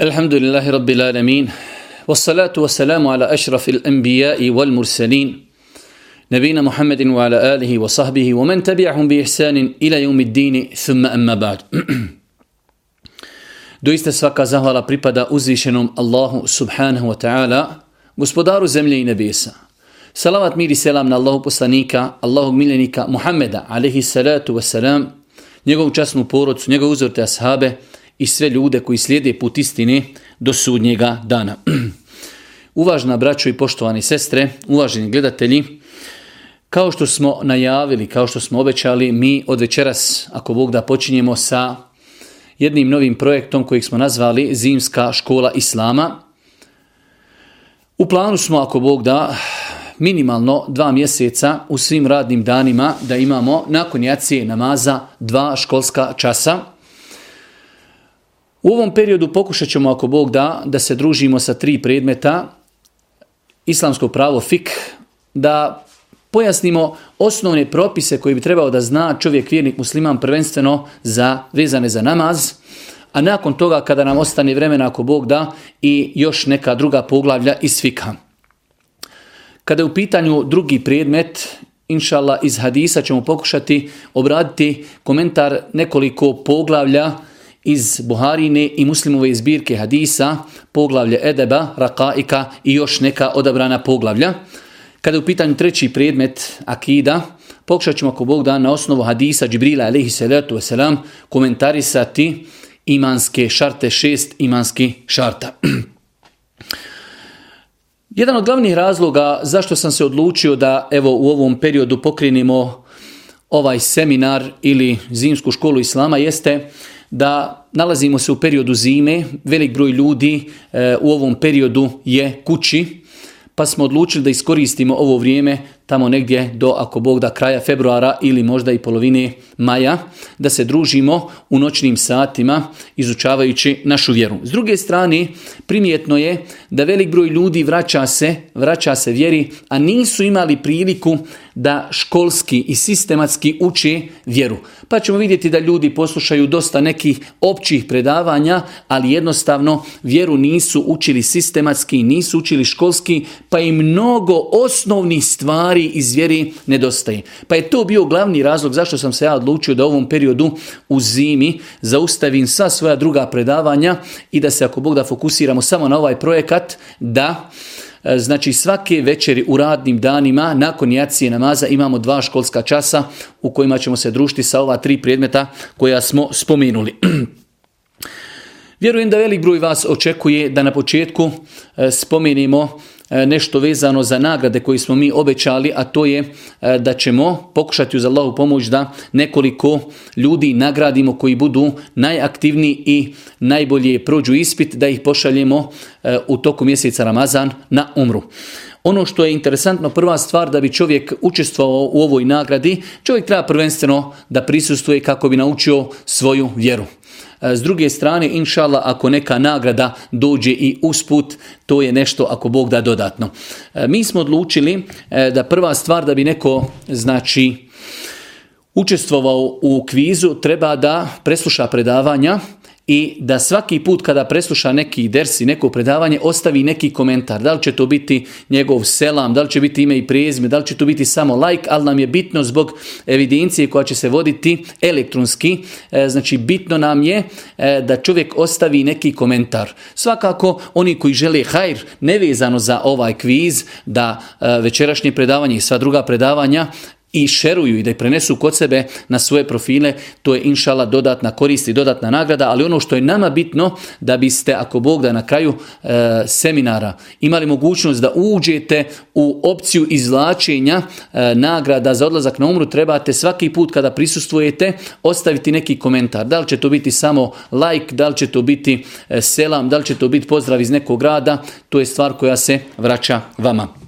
الحمد لله رب العالمين والصلاة والسلام على أشرف الأنبياء والمرسلين نبينا محمد وعلى آله وصحبه ومن تبعهم بإحسان إلى يوم الدين ثم أما بعد دويست سفاكا زهر بريبادا أزيشنم الله سبحانه وتعالى مسبدار زملي نبيسا سلامات ميري سلام الله بسانيكا الله ميلانيكا محمد عليه الصلاة والسلام نيغو جسم بورتس نيغو زرت أصحابه i sve ljude koji slijede put istine do sudnjega dana. Uvažna braćo i poštovani sestre, uvaženi gledatelji, kao što smo najavili, kao što smo obećali, mi od večeras, ako Bog da, počinjemo sa jednim novim projektom kojeg smo nazvali Zimska škola Islama. U planu smo, ako Bog da, minimalno dva mjeseca u svim radnim danima da imamo nakon jacije namaza dva školska časa – u ovom periodu pokušat ćemo, ako Bog da, da se družimo sa tri predmeta, islamsko pravo fik, da pojasnimo osnovne propise koji bi trebao da zna čovjek vjernik musliman prvenstveno za vezane za namaz, a nakon toga kada nam ostane vremena ako Bog da i još neka druga poglavlja iz fika. Kada je u pitanju drugi predmet, inšallah iz hadisa ćemo pokušati obraditi komentar nekoliko poglavlja iz Buharine i muslimove izbirke hadisa, poglavlje Edeba, Rakaika i još neka odabrana poglavlja. Kada je u pitanju treći predmet Akida, pokušat ćemo ako Bog da na osnovu hadisa Džibrila alaihi salatu wasalam komentarisati imanske šarte, šest imanski šarta. Jedan od glavnih razloga zašto sam se odlučio da evo u ovom periodu pokrenimo ovaj seminar ili zimsku školu islama jeste da nalazimo se u periodu zime, velik broj ljudi eh, u ovom periodu je kući, pa smo odlučili da iskoristimo ovo vrijeme tamo negdje do, ako Bog da, kraja februara ili možda i polovine maja, da se družimo u noćnim satima izučavajući našu vjeru. S druge strane, primjetno je da velik broj ljudi vraća se, vraća se vjeri, a nisu imali priliku da školski i sistematski uči vjeru. Pa ćemo vidjeti da ljudi poslušaju dosta nekih općih predavanja, ali jednostavno vjeru nisu učili sistematski, nisu učili školski, pa i mnogo osnovnih stvari i zvjeri nedostaje. Pa je to bio glavni razlog zašto sam se ja odlučio da u ovom periodu u zimi zaustavim sva svoja druga predavanja i da se ako Bog da fokusiramo samo na ovaj projekat da e, Znači svake večeri u radnim danima nakon jacije namaza imamo dva školska časa u kojima ćemo se družiti sa ova tri predmeta koja smo spomenuli. Vjerujem da velik broj vas očekuje da na početku e, spomenimo E, nešto vezano za nagrade koje smo mi obećali, a to je e, da ćemo pokušati uz Allahu pomoć da nekoliko ljudi nagradimo koji budu najaktivniji i najbolje prođu ispit, da ih pošaljemo e, u toku mjeseca Ramazan na umru. Ono što je interesantno, prva stvar da bi čovjek učestvovao u ovoj nagradi, čovjek treba prvenstveno da prisustuje kako bi naučio svoju vjeru. E, s druge strane, inšala, ako neka nagrada dođe i usput, to je nešto ako Bog da dodatno. E, mi smo odlučili e, da prva stvar da bi neko, znači, učestvovao u kvizu, treba da presluša predavanja i da svaki put kada presluša neki dersi neko predavanje ostavi neki komentar. Da li će to biti njegov selam, da li će biti ime i prijezme, da li će to biti samo like, ali nam je bitno zbog evidencije koja će se voditi elektronski. E, znači bitno nam je e, da čovjek ostavi neki komentar. Svakako oni koji žele hajr nevezano za ovaj kviz, da e, večerašnje predavanje i sva druga predavanja i šeruju i da ih prenesu kod sebe na svoje profile, to je inšala dodatna korist i dodatna nagrada, ali ono što je nama bitno da biste, ako Bog da na kraju e, seminara, imali mogućnost da uđete u opciju izvlačenja e, nagrada za odlazak na umru, trebate svaki put kada prisustujete ostaviti neki komentar. Da li će to biti samo like, da li će to biti e, selam, da li će to biti pozdrav iz nekog grada, to je stvar koja se vraća vama.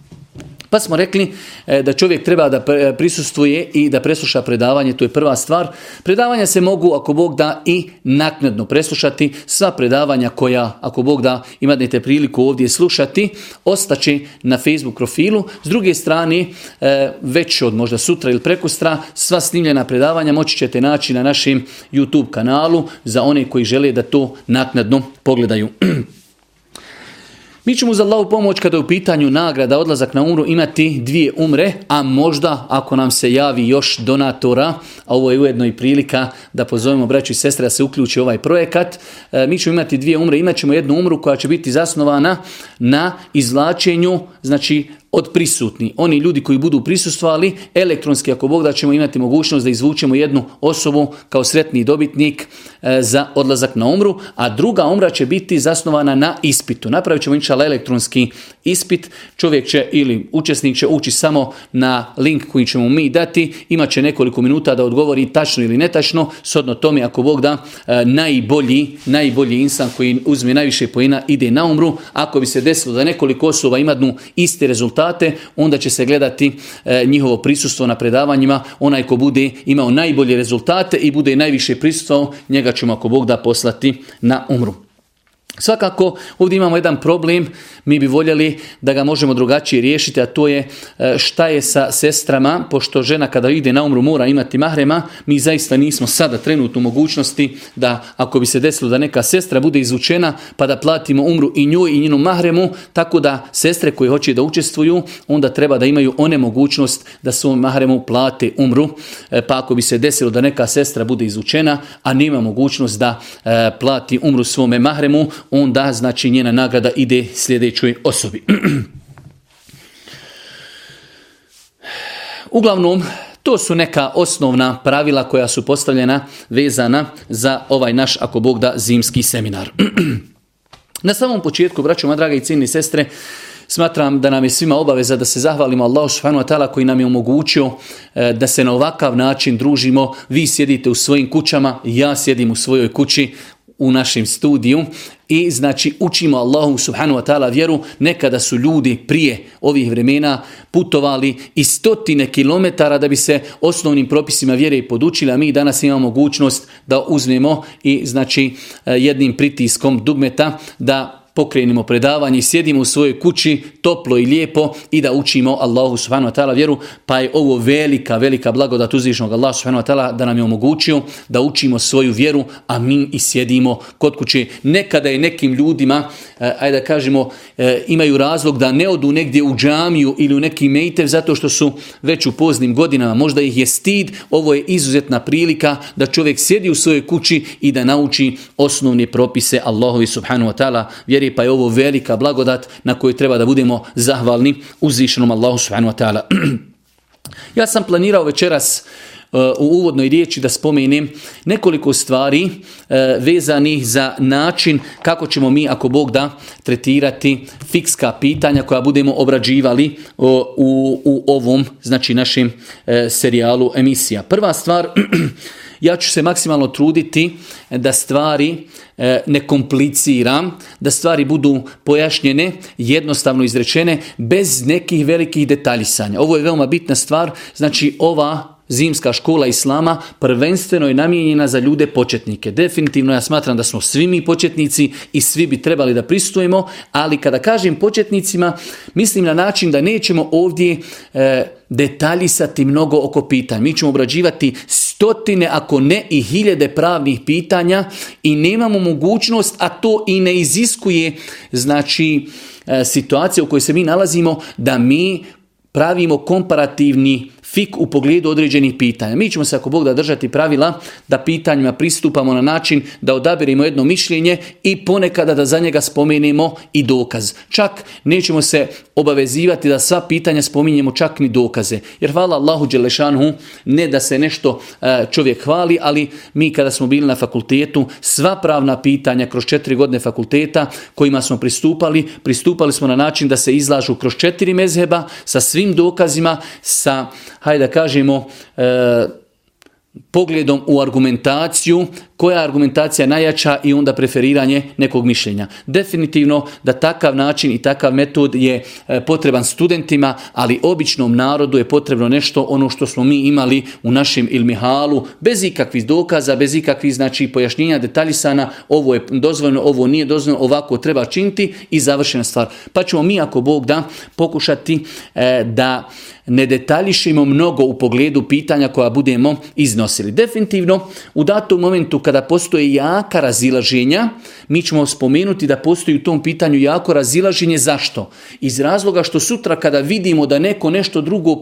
Pa smo rekli e, da čovjek treba da prisustuje i da presluša predavanje, to je prva stvar. Predavanja se mogu, ako Bog da, i naknadno preslušati. Sva predavanja koja, ako Bog da, imate priliku ovdje slušati, ostaće na Facebook profilu. S druge strane, e, već od možda sutra ili prekustra, sva snimljena predavanja moći ćete naći na našem YouTube kanalu za one koji žele da to naknadno pogledaju. Mi ćemo za Allahu pomoć kada je u pitanju nagrada odlazak na umru imati dvije umre, a možda ako nam se javi još donatora, a ovo je ujedno i prilika da pozovemo braću i sestre da se uključi ovaj projekat, e, mi ćemo imati dvije umre, imat ćemo jednu umru koja će biti zasnovana na izvlačenju, znači od prisutni. Oni ljudi koji budu prisustvali, elektronski ako Bog da ćemo imati mogućnost da izvučemo jednu osobu kao sretni dobitnik e, za odlazak na umru, a druga umra će biti zasnovana na ispitu. Napravit ćemo inčala elektronski ispit. Čovjek će ili učesnik će ući samo na link koji ćemo mi dati. će nekoliko minuta da odgovori tačno ili netačno. Sodno tome ako Bog da e, najbolji, najbolji insan koji uzme najviše pojena ide na umru. Ako bi se desilo da nekoliko osoba imadnu isti rezultat rezultate, onda će se gledati e, njihovo prisustvo na predavanjima. Onaj ko bude imao najbolje rezultate i bude najviše prisustvovao, njega ćemo ako Bog da poslati na umru. Svakako, ovdje imamo jedan problem, mi bi voljeli da ga možemo drugačije riješiti, a to je e, šta je sa sestrama, pošto žena kada ide na umru mora imati mahrema, mi zaista nismo sada trenutno u mogućnosti da ako bi se desilo da neka sestra bude izučena pa da platimo umru i njoj i njenu mahremu, tako da sestre koje hoće da učestvuju, onda treba da imaju one mogućnost da svom mahremu plate umru, e, pa ako bi se desilo da neka sestra bude izučena, a nema mogućnost da e, plati umru svome mahremu, onda znači njena nagrada ide sljedećoj osobi. Uglavnom, to su neka osnovna pravila koja su postavljena vezana za ovaj naš, ako Bog da, zimski seminar. Na samom početku, moja drage i ciljni sestre, smatram da nam je svima obaveza da se zahvalimo Allahu subhanahu wa koji nam je omogućio e, da se na ovakav način družimo. Vi sjedite u svojim kućama, ja sjedim u svojoj kući u našem studiju i znači učimo Allahu subhanu wa ta'ala vjeru. Nekada su ljudi prije ovih vremena putovali i stotine kilometara da bi se osnovnim propisima vjere i podučili, a mi danas imamo mogućnost da uzmemo i znači eh, jednim pritiskom dugmeta da pokrenimo predavanje i sjedimo u svojoj kući toplo i lijepo i da učimo Allahu subhanahu wa ta'ala vjeru, pa je ovo velika, velika blagodat uzvišnog Allaha subhanahu wa ta'ala da nam je omogućio da učimo svoju vjeru, a mi i sjedimo kod kuće. Nekada je nekim ljudima, eh, ajde da kažemo, eh, imaju razlog da ne odu negdje u džamiju ili u neki mejtev zato što su već u poznim godinama, možda ih je stid, ovo je izuzetna prilika da čovjek sjedi u svojoj kući i da nauči osnovne propise Allahovi subhanahu wa ta'ala pa je ovo velika blagodat na koju treba da budemo zahvalni uzvišenom Allahu subhanahu wa ta'ala. ja sam planirao večeras uh, u uvodnoj riječi da spomenem nekoliko stvari uh, vezanih za način kako ćemo mi, ako Bog da, tretirati fikska pitanja koja budemo obrađivali uh, u, u ovom, znači našem serijalu emisija. Prva stvar ja ću se maksimalno truditi da stvari e, ne kompliciram, da stvari budu pojašnjene, jednostavno izrečene, bez nekih velikih detaljisanja. Ovo je veoma bitna stvar, znači ova zimska škola islama prvenstveno je namijenjena za ljude početnike. Definitivno ja smatram da smo svi mi početnici i svi bi trebali da pristujemo, ali kada kažem početnicima, mislim na način da nećemo ovdje e, detaljisati mnogo oko pitanja. Mi ćemo obrađivati stotine, ako ne i hiljade pravnih pitanja i nemamo mogućnost, a to i ne iziskuje znači e, situacija u kojoj se mi nalazimo, da mi pravimo komparativni fik u pogledu određenih pitanja. Mi ćemo se ako Bog da držati pravila da pitanjima pristupamo na način da odabirimo jedno mišljenje i ponekada da za njega spomenemo i dokaz. Čak nećemo se obavezivati da sva pitanja spominjemo čak ni dokaze. Jer hvala Allahu Đelešanhu ne da se nešto e, čovjek hvali, ali mi kada smo bili na fakultetu sva pravna pitanja kroz četiri godine fakulteta kojima smo pristupali, pristupali smo na način da se izlažu kroz četiri mezheba sa svim dokazima, sa hajde da kažemo, e, pogledom u argumentaciju koja je argumentacija najjača i onda preferiranje nekog mišljenja. Definitivno da takav način i takav metod je e, potreban studentima, ali običnom narodu je potrebno nešto ono što smo mi imali u našem ilmihalu, bez ikakvih dokaza, bez ikakvih znači, pojašnjenja detaljisana, ovo je dozvoljno, ovo nije dozvoljeno, ovako treba činiti i završena stvar. Pa ćemo mi, ako Bog da, pokušati e, da ne detaljišimo mnogo u pogledu pitanja koja budemo iznosili. Definitivno, u datom momentu kad da postoje jaka razilaženja, mi ćemo spomenuti da postoji u tom pitanju jako razilaženje. Zašto? Iz razloga što sutra kada vidimo da neko nešto drugo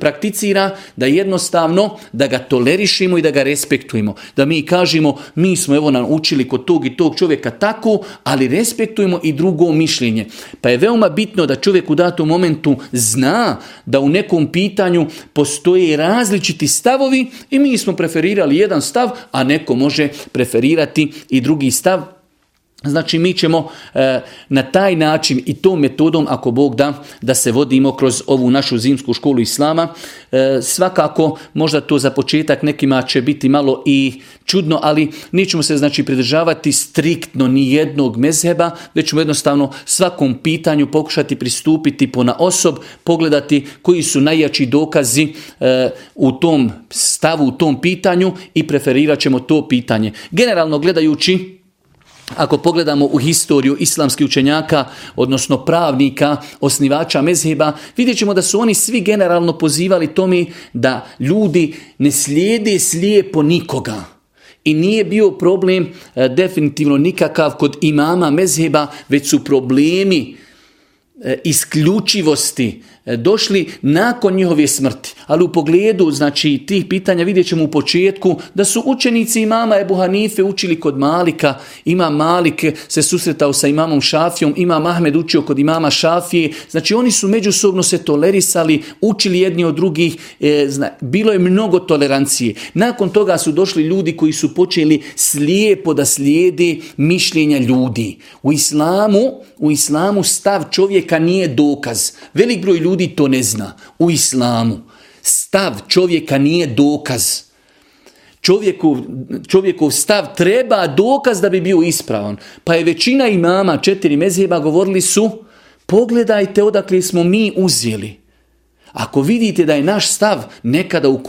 prakticira, da jednostavno da ga tolerišimo i da ga respektujemo. Da mi kažemo, mi smo evo naučili kod tog i tog čovjeka tako, ali respektujemo i drugo mišljenje. Pa je veoma bitno da čovjek u datom momentu zna da u nekom pitanju postoje različiti stavovi i mi smo preferirali jedan stav, a neko može preferirati i drugi stav Znači mi ćemo e, na taj način i tom metodom, ako Bog da, da se vodimo kroz ovu našu zimsku školu Islama. E, svakako, možda to za početak nekima će biti malo i čudno, ali nećemo se znači pridržavati striktno ni jednog mezheba, već ćemo jednostavno svakom pitanju pokušati pristupiti po na osob, pogledati koji su najjači dokazi e, u tom stavu, u tom pitanju i preferirat ćemo to pitanje. Generalno gledajući, ako pogledamo u historiju islamskih učenjaka, odnosno pravnika, osnivača mezheba, vidjet ćemo da su oni svi generalno pozivali tome da ljudi ne slijede slijepo nikoga. I nije bio problem e, definitivno nikakav kod imama mezheba, već su problemi e, isključivosti E, došli nakon njihove smrti. Ali u pogledu znači, tih pitanja vidjet ćemo u početku da su učenici imama Ebu Hanife učili kod Malika. Ima Malik se susretao sa imamom Šafijom, ima Mahmed učio kod imama Šafije. Znači oni su međusobno se tolerisali, učili jedni od drugih. E, bilo je mnogo tolerancije. Nakon toga su došli ljudi koji su počeli slijepo da slijedi mišljenja ljudi. U islamu, u islamu stav čovjeka nije dokaz. Velik broj ljudi ljudi to ne zna u islamu. Stav čovjeka nije dokaz. Čovjekov, stav treba dokaz da bi bio ispravan. Pa je većina imama četiri mezijeba govorili su pogledajte odakle smo mi uzeli. Ako vidite da je naš stav nekada u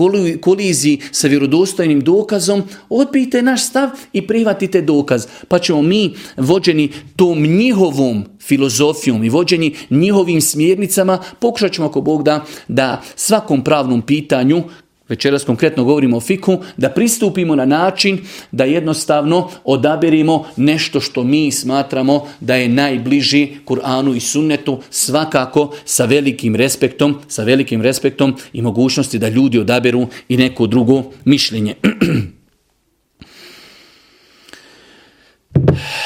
koliziji sa vjerodostojnim dokazom, odbijte naš stav i prihvatite dokaz. Pa ćemo mi, vođeni tom njihovom filozofijom i vođeni njihovim smjernicama, pokušat ćemo ako Bog da, da svakom pravnom pitanju večeras konkretno govorimo o fiku, da pristupimo na način da jednostavno odaberimo nešto što mi smatramo da je najbliži Kur'anu i sunnetu, svakako sa velikim respektom, sa velikim respektom i mogućnosti da ljudi odaberu i neko drugo mišljenje.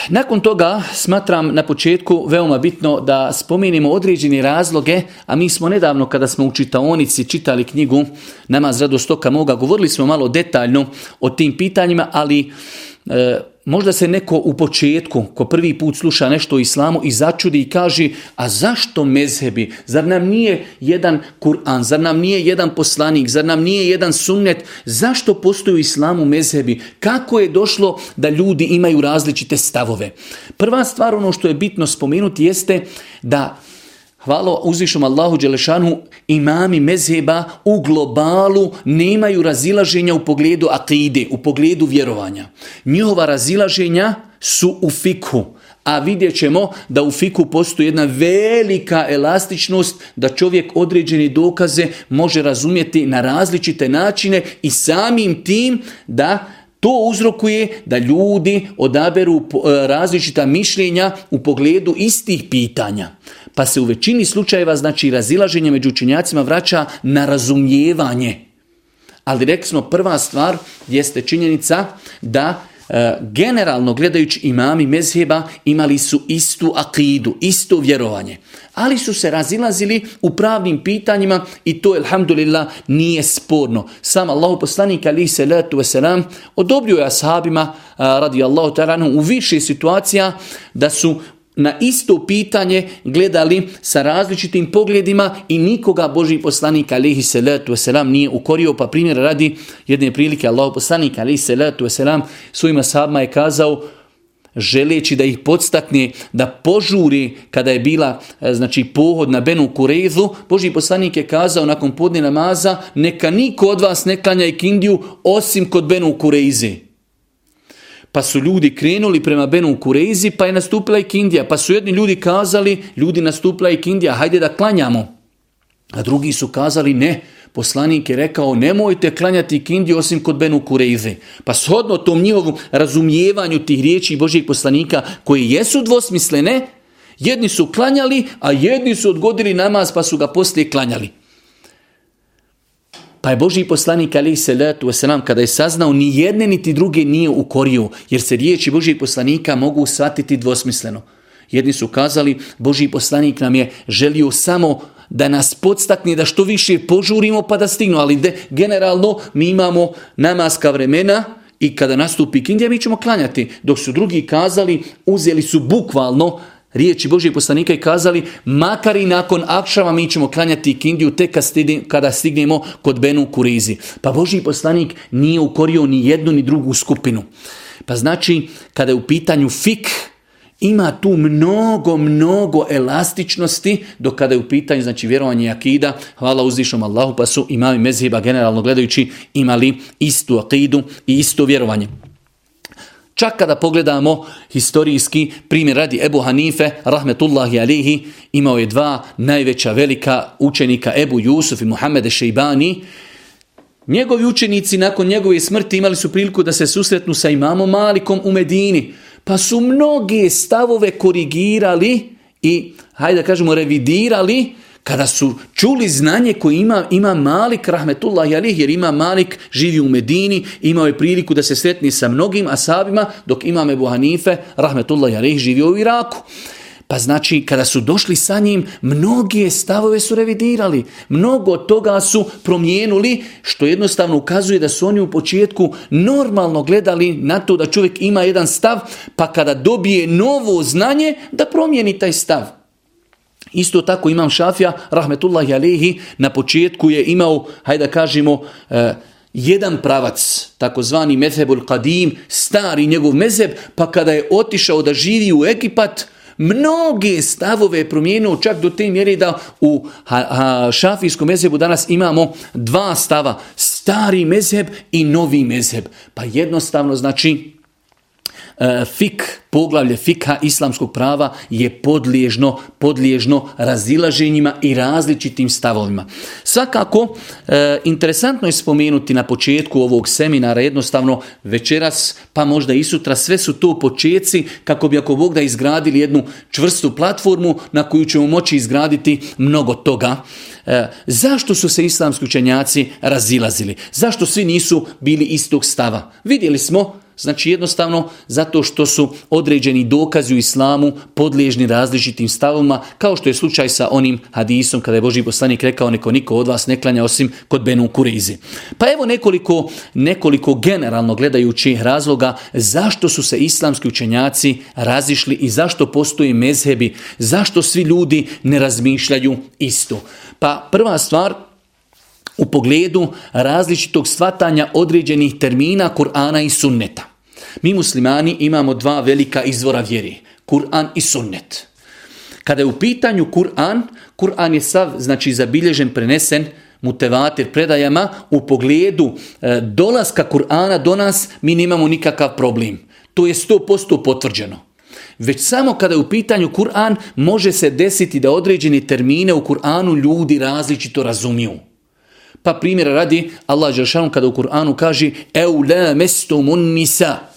Nakon toga smatram na početku veoma bitno da spomenimo određene razloge, a mi smo nedavno kada smo u čitaonici čitali knjigu Namaz radostoka moga, govorili smo malo detaljno o tim pitanjima, ali e, možda se neko u početku, ko prvi put sluša nešto o islamu i začudi i kaže, a zašto mezhebi? Zar nam nije jedan Kur'an, zar nam nije jedan poslanik, zar nam nije jedan sunnet? Zašto postoji u islamu mezhebi? Kako je došlo da ljudi imaju različite stavove? Prva stvar, ono što je bitno spomenuti, jeste da Hvala uzvišom Allahu Đelešanu, imami mezheba u globalu nemaju razilaženja u pogledu akide, u pogledu vjerovanja. Njihova razilaženja su u fiku. A vidjet ćemo da u fiku postoji jedna velika elastičnost da čovjek određene dokaze može razumjeti na različite načine i samim tim da to uzrokuje da ljudi odaberu e, različita mišljenja u pogledu istih pitanja pa se u većini slučajeva znači razilaženje među učinjacima vraća na razumijevanje. Ali rekli smo prva stvar jeste činjenica da e, generalno gledajući imami mezheba imali su istu akidu, isto vjerovanje. Ali su se razilazili u pravnim pitanjima i to, elhamdulillah, nije sporno. Sam Allah poslanik, ali se letu odobljuje odobrio ashabima, radi Allahu u više situacija da su na isto pitanje gledali sa različitim pogledima i nikoga Boži poslanik alihi salatu wasalam nije ukorio. Pa primjer radi jedne prilike Allah poslanik alihi salatu wasalam svojima sahabima je kazao želeći da ih podstakne, da požuri kada je bila e, znači pohod na Benu Kurezu, Boži poslanik je kazao nakon podne namaza, neka niko od vas ne klanja ikindiju osim kod Benu Kurezi. Pa su ljudi krenuli prema Benu Kurezi, pa je nastupila i Kindija. Pa su jedni ljudi kazali, ljudi nastupila i Kindija, hajde da klanjamo. A drugi su kazali, ne, poslanik je rekao, nemojte klanjati Kindiju osim kod Benu Kurezi. Pa shodno tom njihovom razumijevanju tih riječi Božijeg poslanika, koje jesu dvosmislene, jedni su klanjali, a jedni su odgodili namaz pa su ga poslije klanjali. Pa je Boži poslanik ali se kada je saznao ni jedne niti druge nije ukorio jer se riječi Božih poslanika mogu shvatiti dvosmisleno. Jedni su kazali Boži poslanik nam je želio samo da nas podstakne da što više požurimo pa da stignu, ali generalno mi imamo namaska vremena i kada nastupi kindija mi ćemo klanjati, dok su drugi kazali uzeli su bukvalno riječi Božih poslanika i kazali makar i nakon akšava mi ćemo klanjati kindiju tek kada stignemo kod Benu Kurizi. Pa Božji poslanik nije ukorio ni jednu ni drugu skupinu. Pa znači kada je u pitanju fik ima tu mnogo, mnogo elastičnosti do kada je u pitanju znači vjerovanje akida, hvala uzvišom Allahu pa su imali mezheba generalno gledajući imali istu akidu i isto vjerovanje. Čak kada pogledamo historijski primjer radi Ebu Hanife, rahmetullahi alihi, imao je dva najveća velika učenika Ebu Jusuf i Muhammede Šeibani. Njegovi učenici nakon njegove smrti imali su priliku da se susretnu sa imamom Malikom u Medini, pa su mnoge stavove korigirali i, hajde da kažemo, revidirali kada su čuli znanje koje ima, ima Malik, rahmetullah jalih, jer ima Malik, živi u Medini, imao je priliku da se sretni sa mnogim asabima, dok ima Ebu Hanife, rahmetullah jalih, živio u Iraku. Pa znači, kada su došli sa njim, mnoge stavove su revidirali, mnogo toga su promijenuli, što jednostavno ukazuje da su oni u početku normalno gledali na to da čovjek ima jedan stav, pa kada dobije novo znanje, da promijeni taj stav. Isto tako imam Šafija, rahmetullahi alihi, na početku je imao, hajde da kažemo, e, jedan pravac, takozvani mezhebul kadim, stari njegov mezheb, pa kada je otišao da živi u Ekipat, mnoge stavove je promijenio, čak do te mjere da u šafijskom mezhebu danas imamo dva stava, stari mezheb i novi mezheb. Pa jednostavno znači E, fik, poglavlje fika islamskog prava je podliježno, podliježno razilaženjima i različitim stavovima. Svakako, e, interesantno je spomenuti na početku ovog seminara, jednostavno večeras, pa možda i sutra, sve su to počeci kako bi ako Bog da izgradili jednu čvrstu platformu na koju ćemo moći izgraditi mnogo toga. E, zašto su se islamski učenjaci razilazili? Zašto svi nisu bili istog stava? Vidjeli smo Znači jednostavno zato što su određeni dokazi u islamu podliježni različitim stavovima, kao što je slučaj sa onim hadisom kada je Boži poslanik rekao neko niko od vas ne klanja osim kod Benu Kurizi. Pa evo nekoliko, nekoliko generalno gledajući razloga zašto su se islamski učenjaci razišli i zašto postoji mezhebi, zašto svi ljudi ne razmišljaju isto. Pa prva stvar, u pogledu različitog svatanja određenih termina Kur'ana i sunneta. Mi muslimani imamo dva velika izvora vjeri, Kur'an i sunnet. Kada je u pitanju Kur'an, Kur'an je sav, znači zabilježen, prenesen, mutevatir predajama, u pogledu e, dolaska Kur'ana do nas mi nemamo nikakav problem. To je posto potvrđeno. Već samo kada je u pitanju Kur'an može se desiti da određene termine u Kur'anu ljudi različito razumiju. Pa primjer radi Allah Žešanu kada u Kur'anu kaže Eulamestumun nisa'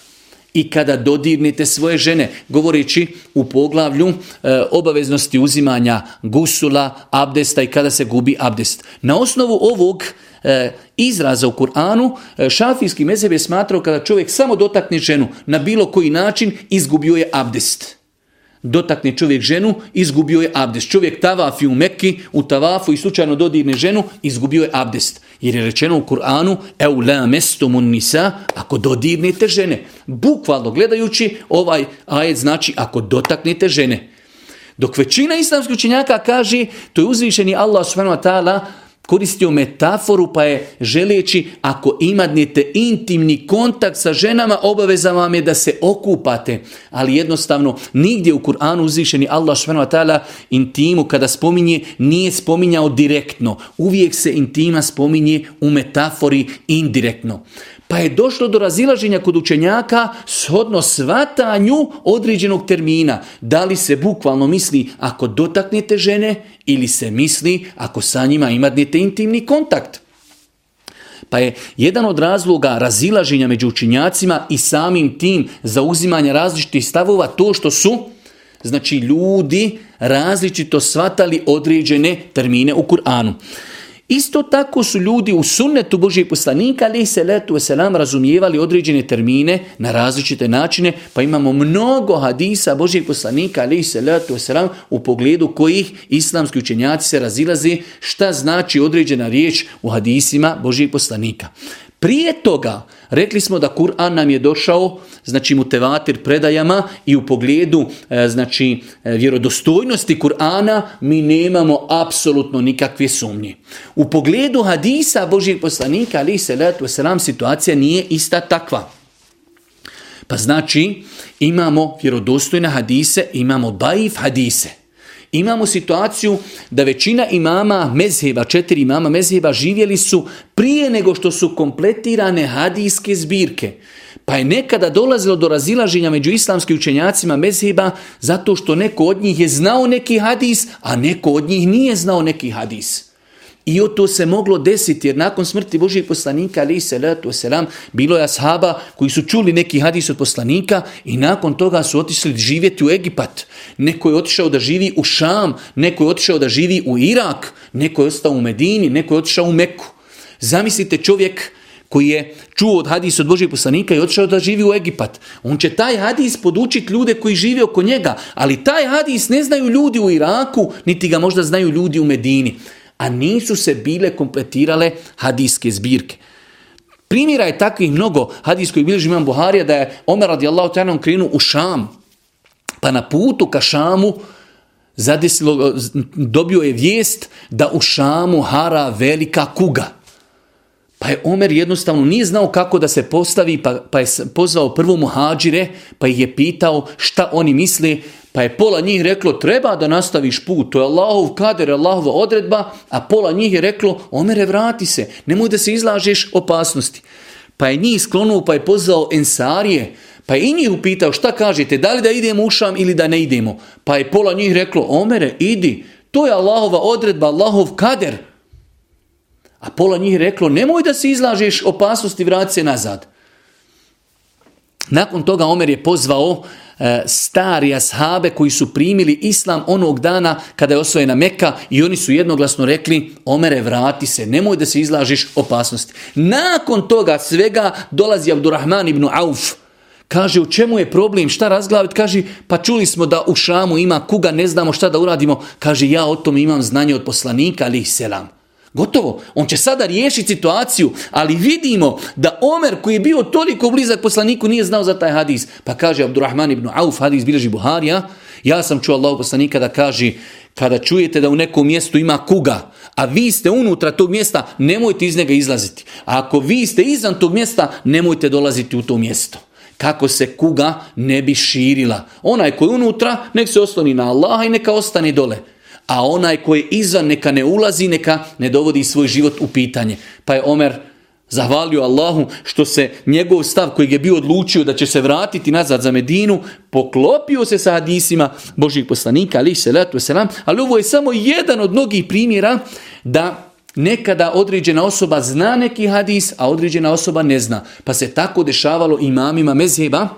i kada dodirnete svoje žene, govoreći u poglavlju e, obaveznosti uzimanja gusula, abdesta i kada se gubi abdest. Na osnovu ovog e, izraza u Kur'anu, e, šafijski mezeb je smatrao kada čovjek samo dotakne ženu na bilo koji način, izgubio je abdest dotakne čovjek ženu, izgubio je abdest. Čovjek tavafi u Mekki, u tavafu i slučajno dodirne ženu, izgubio je abdest. Jer je rečeno u Kur'anu, eu nisa, ako dodirnete žene. Bukvalno gledajući, ovaj ajed znači ako dotaknete žene. Dok većina islamskih učenjaka kaže, to je uzvišeni Allah subhanahu wa ta'ala, koristio metaforu pa je želeći ako imadnete intimni kontakt sa ženama, obaveza vam je da se okupate. Ali jednostavno, nigdje u Kur'anu uzvišeni Allah ta'ala intimu kada spominje, nije spominjao direktno. Uvijek se intima spominje u metafori indirektno pa je došlo do razilaženja kod učenjaka shodno svatanju određenog termina. Da li se bukvalno misli ako dotaknete žene ili se misli ako sa njima imadnete intimni kontakt. Pa je jedan od razloga razilaženja među učenjacima i samim tim zauzimanja različitih stavova to što su znači ljudi različito svatali određene termine u Kur'anu. Isto tako su ljudi u sunnetu Božijeg poslanika, ali se letu selam razumijevali određene termine na različite načine, pa imamo mnogo hadisa Božijeg poslanika, ali se letu selam, u pogledu kojih islamski učenjaci se razilaze šta znači određena riječ u hadisima Božijeg poslanika. Prije toga rekli smo da Kur'an nam je došao, znači mu tevatir predajama i u pogledu e, znači e, vjerodostojnosti Kur'ana mi nemamo apsolutno nikakve sumnje. U pogledu hadisa Božijeg poslanika ali se selam situacija nije ista takva. Pa znači imamo vjerodostojne hadise, imamo baif hadise. Imamo situaciju da većina imama mezheba, četiri imama mezheba živjeli su prije nego što su kompletirane hadijske zbirke. Pa je nekada dolazilo do razilaženja među islamskim učenjacima mezheba zato što neko od njih je znao neki hadis, a neko od njih nije znao neki hadis. I o to se moglo desiti, jer nakon smrti Božijeg poslanika, ali se selam, bilo je ashaba koji su čuli neki hadis od poslanika i nakon toga su otišli živjeti u Egipat. Neko je otišao da živi u Šam, neko je otišao da živi u Irak, neko je ostao u Medini, neko je otišao u Meku. Zamislite čovjek koji je čuo od hadis od Božijeg poslanika i otišao da živi u Egipat. On će taj hadis podučiti ljude koji žive oko njega, ali taj hadis ne znaju ljudi u Iraku, niti ga možda znaju ljudi u Medini a nisu se bile kompletirale hadijske zbirke. Primjera je takvih mnogo hadijskoj bilježi imam Buharija da je Omer radijallahu ta'ala krenu u Šam. Pa na putu ka Šamu zadesilo, dobio je vijest da u Šamu hara velika kuga. Pa je Omer jednostavno nije znao kako da se postavi, pa, pa je pozvao prvo muhađire, pa ih je pitao šta oni misle, pa je pola njih reklo treba da nastaviš put, to je Allahov kader, Allahova odredba, a pola njih je reklo Omere vrati se, nemoj da se izlažeš opasnosti. Pa je njih sklonuo, pa je pozvao Ensarije, pa je i njih upitao šta kažete, da li da idemo u Šam ili da ne idemo. Pa je pola njih reklo Omere idi, to je Allahova odredba, Allahov kader. A pola njih je reklo, nemoj da se izlažeš opasnosti, vrati se nazad. Nakon toga Omer je pozvao e, stari ashabe koji su primili islam onog dana kada je osvojena Meka i oni su jednoglasno rekli Omere vrati se, nemoj da se izlažiš opasnosti. Nakon toga svega dolazi Abdurrahman ibn Auf. Kaže u čemu je problem, šta razglaviti? Kaže pa čuli smo da u Šamu ima kuga, ne znamo šta da uradimo. Kaže ja o tom imam znanje od poslanika ali selam. Gotovo. On će sada riješiti situaciju, ali vidimo da Omer koji je bio toliko blizak poslaniku nije znao za taj hadis. Pa kaže Abdurrahman ibn Auf, hadis bilježi Buharija, ja sam čuo Allah poslanika da kaže kada čujete da u nekom mjestu ima kuga, a vi ste unutra tog mjesta, nemojte iz njega izlaziti. A ako vi ste izvan tog mjesta, nemojte dolaziti u to mjesto kako se kuga ne bi širila. Onaj koji unutra, nek se osloni na Allaha i neka ostane dole a onaj koji je izvan neka ne ulazi, neka ne dovodi svoj život u pitanje. Pa je Omer zahvalio Allahu što se njegov stav koji je bio odlučio da će se vratiti nazad za Medinu, poklopio se sa hadisima Božih poslanika, ali se letu selam, ali ovo je samo jedan od mnogih primjera da Nekada određena osoba zna neki hadis, a određena osoba ne zna. Pa se tako dešavalo imamima mezheba,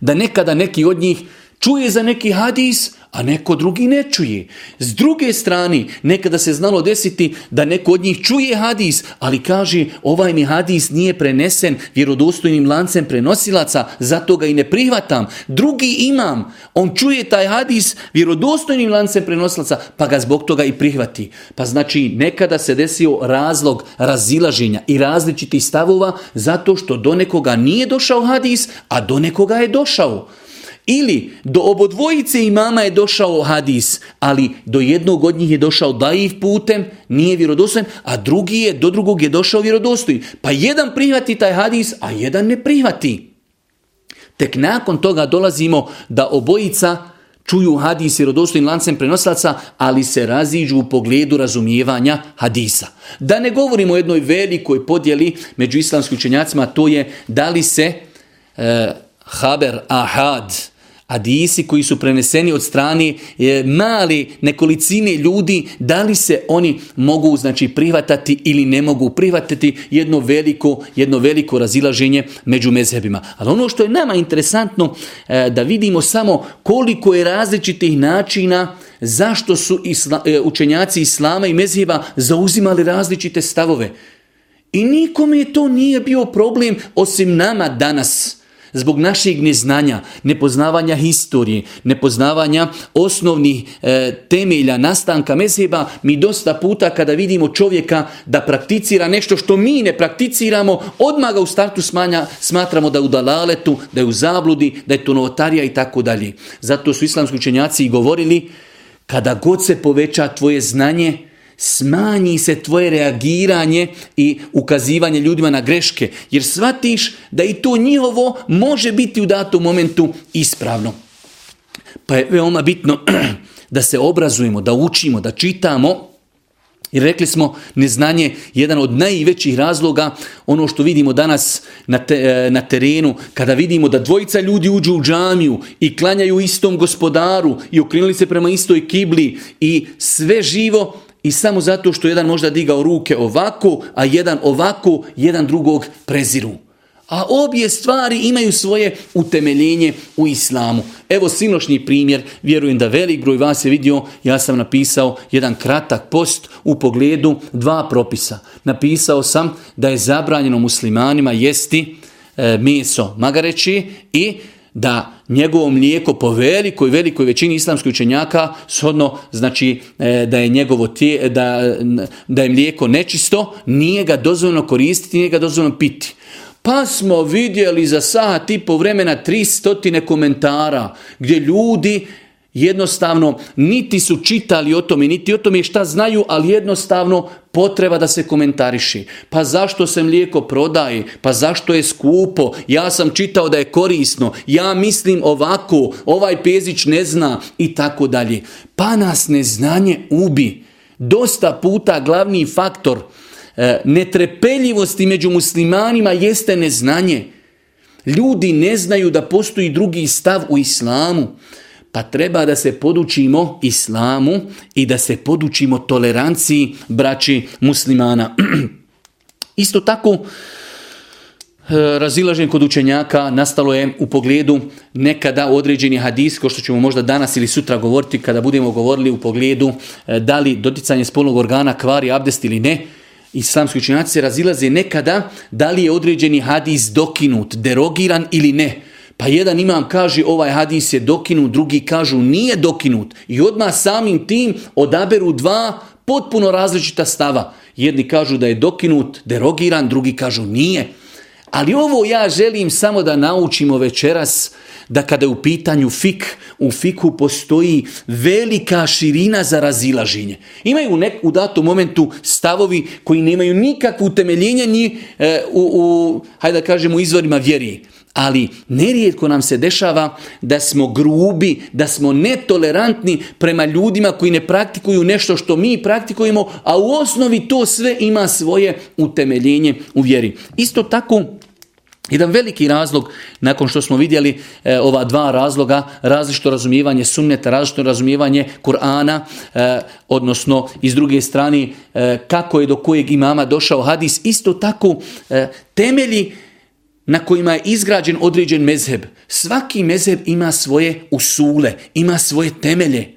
da nekada neki od njih Čuje za neki hadis, a neko drugi ne čuje. S druge strane, nekada se znalo desiti da neko od njih čuje hadis, ali kaže ovaj mi hadis nije prenesen vjerodostojnim lancem prenosilaca, zato ga i ne prihvatam. Drugi imam, on čuje taj hadis vjerodostojnim lancem prenosilaca, pa ga zbog toga i prihvati. Pa znači nekada se desio razlog razilaženja i različitih stavova zato što do nekoga nije došao hadis, a do nekoga je došao. Ili do obodvojice imama je došao hadis, ali do jednog od njih je došao daiv putem, nije vjerodostojan, a drugi je, do drugog je došao vjerodostojno. Pa jedan prihvati taj hadis, a jedan ne prihvati. Tek nakon toga dolazimo da obojica čuju hadis vjerodostojnim lancem prenosilaca, ali se raziđu u pogledu razumijevanja hadisa. Da ne govorimo o jednoj velikoj podjeli među islamskim učenjacima, to je da li se e, haber ahad, Adisi koji su preneseni od strane e, mali nekolicine ljudi, da li se oni mogu znači prihvatati ili ne mogu prihvatati jedno veliko, jedno veliko razilaženje među mezhebima. Ali ono što je nama interesantno e, da vidimo samo koliko je različitih načina zašto su isla, e, učenjaci islama i mezheba zauzimali različite stavove. I nikome to nije bio problem osim nama danas zbog našeg neznanja, nepoznavanja historije, nepoznavanja osnovnih e, temelja nastanka mezheba, mi dosta puta kada vidimo čovjeka da prakticira nešto što mi ne prakticiramo, odmah ga u startu smanja, smatramo da je u dalaletu, da je u zabludi, da je to novotarija i tako dalje. Zato su islamski učenjaci i govorili, kada god se poveća tvoje znanje, smanji se tvoje reagiranje i ukazivanje ljudima na greške. Jer shvatiš da i to njihovo može biti u datom momentu ispravno. Pa je veoma bitno da se obrazujemo, da učimo, da čitamo. I rekli smo, neznanje jedan od najvećih razloga, ono što vidimo danas na, e, na terenu, kada vidimo da dvojica ljudi uđu u džamiju i klanjaju istom gospodaru i okrenuli se prema istoj kibli i sve živo i samo zato što jedan možda digao ruke ovako, a jedan ovako, jedan drugog preziru. A obje stvari imaju svoje utemeljenje u islamu. Evo sinošnji primjer, vjerujem da velik broj vas je vidio, ja sam napisao jedan kratak post u pogledu dva propisa. Napisao sam da je zabranjeno muslimanima jesti e, meso magareći i da njegovo mlijeko po velikoj, velikoj većini islamskih učenjaka shodno znači e, da je njegovo tije, da, da je mlijeko nečisto, nije ga dozvoljeno koristiti, nije ga dozvoljeno piti. Pa smo vidjeli za sat i po vremena 300 komentara gdje ljudi jednostavno niti su čitali o tome, niti o tome šta znaju, ali jednostavno potreba da se komentariši. Pa zašto se mlijeko prodaje? Pa zašto je skupo? Ja sam čitao da je korisno. Ja mislim ovako, ovaj pezić ne zna i tako dalje. Pa nas neznanje ubi. Dosta puta glavni faktor e, netrepeljivosti među muslimanima jeste neznanje. Ljudi ne znaju da postoji drugi stav u islamu a pa treba da se podučimo islamu i da se podučimo toleranciji braći muslimana. Isto tako, e, razilažen kod učenjaka nastalo je u pogledu nekada određeni hadis, ko što ćemo možda danas ili sutra govoriti kada budemo govorili u pogledu e, da li doticanje spolnog organa kvari abdest ili ne. Islamski učenjaci se razilaze nekada da li je određeni hadis dokinut, derogiran ili ne. Pa jedan imam kaže ovaj hadis je dokinut, drugi kažu nije dokinut. I odmah samim tim odaberu dva potpuno različita stava. Jedni kažu da je dokinut, derogiran, drugi kažu nije. Ali ovo ja želim samo da naučimo večeras da kada je u pitanju fik, u fiku postoji velika širina za razilaženje. Imaju u datom momentu stavovi koji nemaju nikakvu utemeljenje ni e, u, u, hajde da kažemo, izvorima vjeri. Ali nerijetko nam se dešava da smo grubi, da smo netolerantni prema ljudima koji ne praktikuju nešto što mi praktikujemo, a u osnovi to sve ima svoje utemeljenje u vjeri. Isto tako jedan veliki razlog, nakon što smo vidjeli e, ova dva razloga, različito razumijevanje sumnjeta, različito razumijevanje Kur'ana, e, odnosno iz druge strane e, kako je do kojeg imama došao hadis, isto tako temelji na kojima je izgrađen određen mezheb. Svaki mezheb ima svoje usule, ima svoje temelje.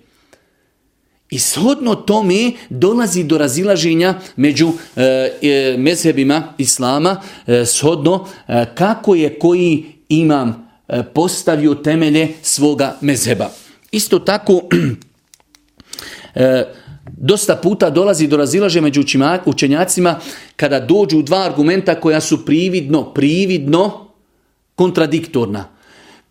I shodno tome dolazi do razilaženja među e, e mezhebima islama, e, shodno e, kako je koji imam postavio temelje svoga mezheba. Isto tako, dosta puta dolazi do razilaženja među učenjacima kada dođu dva argumenta koja su prividno, prividno kontradiktorna.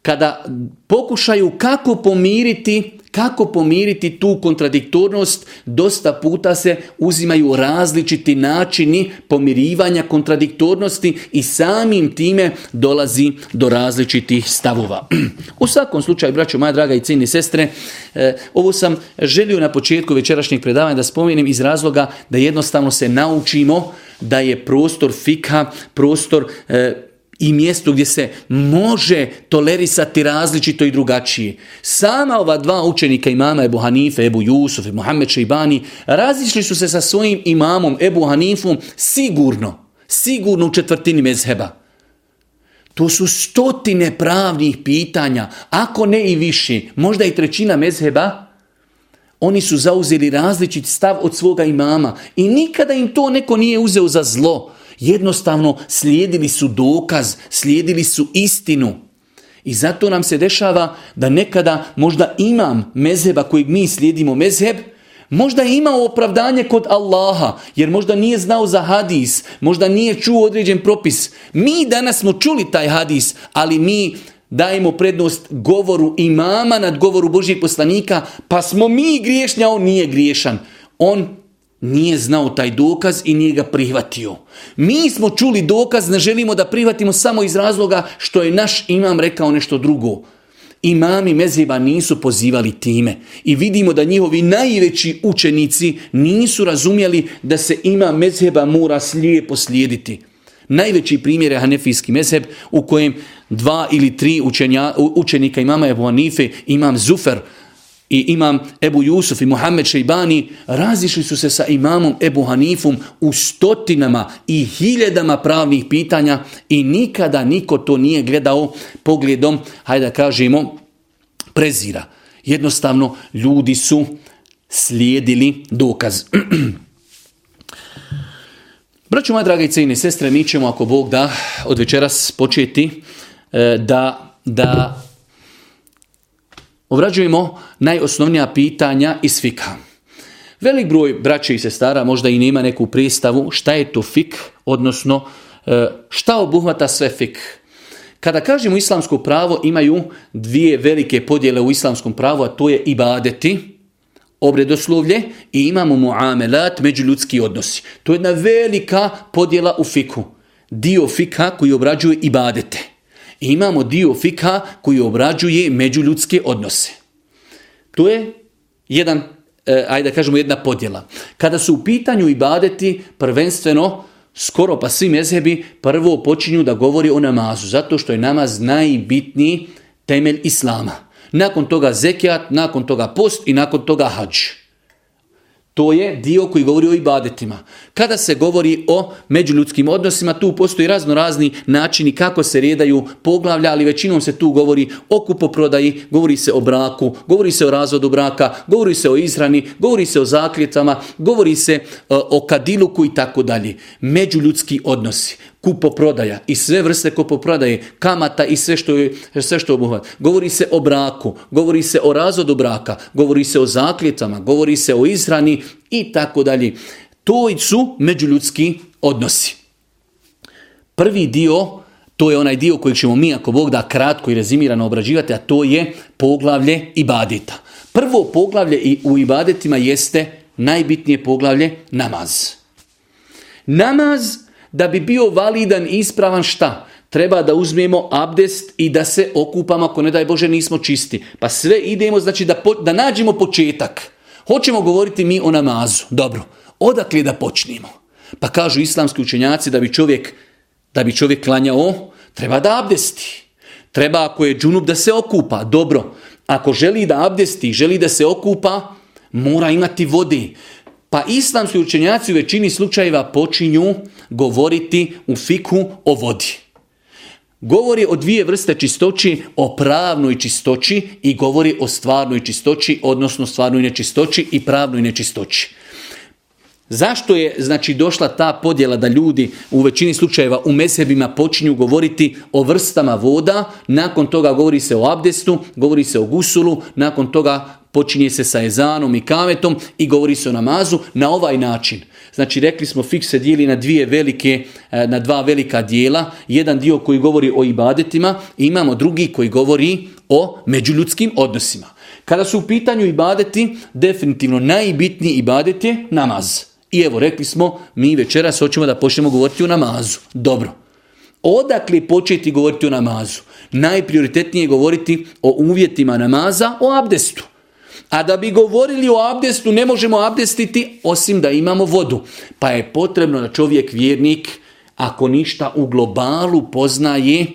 Kada pokušaju kako pomiriti kako pomiriti tu kontradiktornost? Dosta puta se uzimaju različiti načini pomirivanja kontradiktornosti i samim time dolazi do različitih stavova. U svakom slučaju, braćo moja draga i cijeni sestre, e, ovo sam želio na početku večerašnjeg predavanja da spomenem iz razloga da jednostavno se naučimo da je prostor fika, prostor e, i mjestu gdje se može tolerisati različito i drugačije. Sama ova dva učenika imama Ebu Hanife, Ebu Jusuf i Mohamed Šeibani razišli su se sa svojim imamom Ebu Hanifom sigurno, sigurno u četvrtini mezheba. To su stotine pravnih pitanja, ako ne i više, možda i trećina mezheba, oni su zauzeli različit stav od svoga imama i nikada im to neko nije uzeo za zlo. Jednostavno slijedili su dokaz, slijedili su istinu. I zato nam se dešava da nekada možda imam mezheba kojeg mi slijedimo mezheb, Možda je imao opravdanje kod Allaha, jer možda nije znao za hadis, možda nije čuo određen propis. Mi danas smo čuli taj hadis, ali mi dajemo prednost govoru imama nad govoru Božijeg poslanika, pa smo mi griješni, a on nije griješan. On nije znao taj dokaz i nije ga prihvatio. Mi smo čuli dokaz, ne želimo da prihvatimo samo iz razloga što je naš imam rekao nešto drugo. Imami Mezeba nisu pozivali time i vidimo da njihovi najveći učenici nisu razumjeli da se ima Mezeba mora slijepo slijediti. Najveći primjer je hanefijski mezheb u kojem dva ili tri učenja, učenika imama Ebu imam Zufer, i imam Ebu Jusuf i Mohamed Šeibani razišli su se sa imamom Ebu Hanifom u stotinama i hiljadama pravnih pitanja i nikada niko to nije gledao pogledom, hajde da kažemo, prezira. Jednostavno, ljudi su slijedili dokaz. Braću moje drage i cijene sestre, mi ćemo ako Bog da od večeras početi e, da, da obrađujemo najosnovnija pitanja iz fika. Velik broj braća i sestara možda i nema neku pristavu šta je to fik, odnosno e, šta obuhvata sve fik. Kada kažemo islamsko pravo imaju dvije velike podjele u islamskom pravu, a to je ibadeti, obredoslovlje i imamo muamelat, međuljudski odnosi. To je jedna velika podjela u fiku. Dio fika koji obrađuje ibadete imamo dio fikha koji obrađuje međuljudske odnose. To je jedan, e, ajde da kažemo, jedna podjela. Kada su u pitanju ibadeti, prvenstveno, skoro pa svi mezhebi prvo počinju da govori o namazu, zato što je namaz najbitniji temelj islama. Nakon toga zekijat, nakon toga post i nakon toga hađ. To je dio koji govori o ibadetima. Kada se govori o međuljudskim odnosima, tu postoji razno razni načini kako se redaju poglavlja, ali većinom se tu govori o kupoprodaji, govori se o braku, govori se o razvodu braka, govori se o izrani, govori se o zakljetama, govori se e, o kadiluku i tako dalje. Međuljudski odnosi kupoprodaja i sve vrste kupoprodaje, kamata i sve što, sve što Govori se o braku, govori se o razvodu braka, govori se o zakljetama, govori se o izrani i tako dalje. To su međuljudski odnosi. Prvi dio, to je onaj dio koji ćemo mi, ako Bog da, kratko i rezimirano obrađivati, a to je poglavlje ibadeta. Prvo poglavlje i u ibadetima jeste najbitnije poglavlje namaz. Namaz da bi bio validan i ispravan šta? Treba da uzmemo abdest i da se okupamo ako ne daj Bože nismo čisti. Pa sve idemo, znači da, da nađemo početak. Hoćemo govoriti mi o namazu. Dobro, odakle da počnemo? Pa kažu islamski učenjaci da bi čovjek, da bi čovjek klanjao, treba da abdesti. Treba ako je džunup da se okupa. Dobro, ako želi da abdesti, želi da se okupa, mora imati vode. Pa islamski učenjaci u većini slučajeva počinju govoriti u fiku o vodi. Govori o dvije vrste čistoći, o pravnoj čistoći i govori o stvarnoj čistoći, odnosno stvarnoj nečistoći i pravnoj nečistoći. Zašto je znači došla ta podjela da ljudi u većini slučajeva u mesebima počinju govoriti o vrstama voda, nakon toga govori se o abdestu, govori se o gusulu, nakon toga počinje se sa ezanom i kametom i govori se o namazu na ovaj način. Znači rekli smo fik se dijeli na dvije velike, e, na dva velika dijela. Jedan dio koji govori o ibadetima imamo drugi koji govori o međuljudskim odnosima. Kada su u pitanju ibadeti, definitivno najbitniji ibadet je namaz. I evo, rekli smo, mi večeras hoćemo da počnemo govoriti o namazu. Dobro. Odakle početi govoriti o namazu? Najprioritetnije je govoriti o uvjetima namaza, o abdestu. A da bi govorili o abdestu, ne možemo abdestiti osim da imamo vodu. Pa je potrebno da čovjek vjernik, ako ništa u globalu poznaje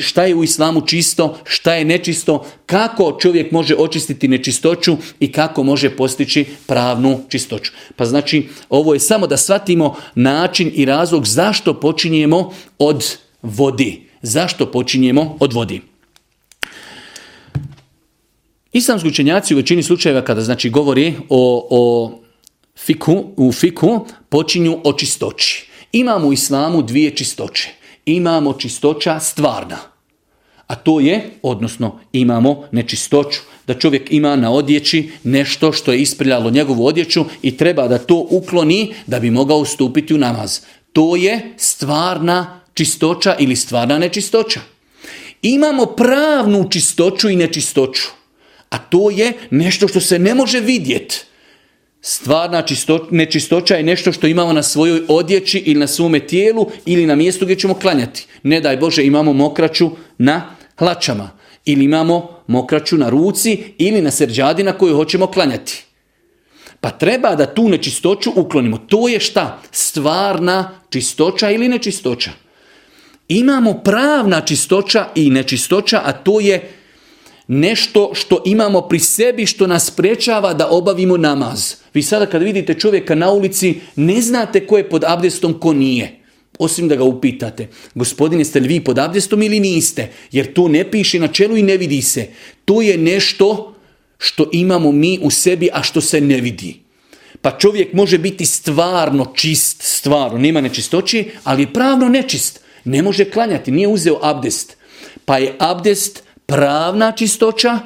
šta je u islamu čisto, šta je nečisto, kako čovjek može očistiti nečistoću i kako može postići pravnu čistoću. Pa znači, ovo je samo da shvatimo način i razlog zašto počinjemo od vodi. Zašto počinjemo od vodi. Islamski učenjaci u većini slučajeva kada znači govori o, o fiku, u fiku počinju o čistoći. Imamo u islamu dvije čistoće. Imamo čistoća stvarna. A to je, odnosno imamo nečistoću, da čovjek ima na odjeći nešto što je isprljalo njegovu odjeću i treba da to ukloni da bi mogao ustupiti u namaz. To je stvarna čistoća ili stvarna nečistoća. Imamo pravnu čistoću i nečistoću a to je nešto što se ne može vidjeti. Stvarna nečistoća je nešto što imamo na svojoj odjeći ili na svome tijelu ili na mjestu gdje ćemo klanjati. Ne daj Bože imamo mokraću na hlačama ili imamo mokraću na ruci ili na srđadi na koju hoćemo klanjati. Pa treba da tu nečistoću uklonimo. To je šta? Stvarna čistoća ili nečistoća. Imamo pravna čistoća i nečistoća, a to je nešto što imamo pri sebi što nas sprečava da obavimo namaz. Vi sada kad vidite čovjeka na ulici ne znate ko je pod abdestom, ko nije. Osim da ga upitate, gospodine ste li vi pod abdestom ili niste? Jer to ne piše na čelu i ne vidi se. To je nešto što imamo mi u sebi, a što se ne vidi. Pa čovjek može biti stvarno čist, stvarno, nema nečistoći, ali je pravno nečist. Ne može klanjati, nije uzeo abdest. Pa je abdest pravna čistoća,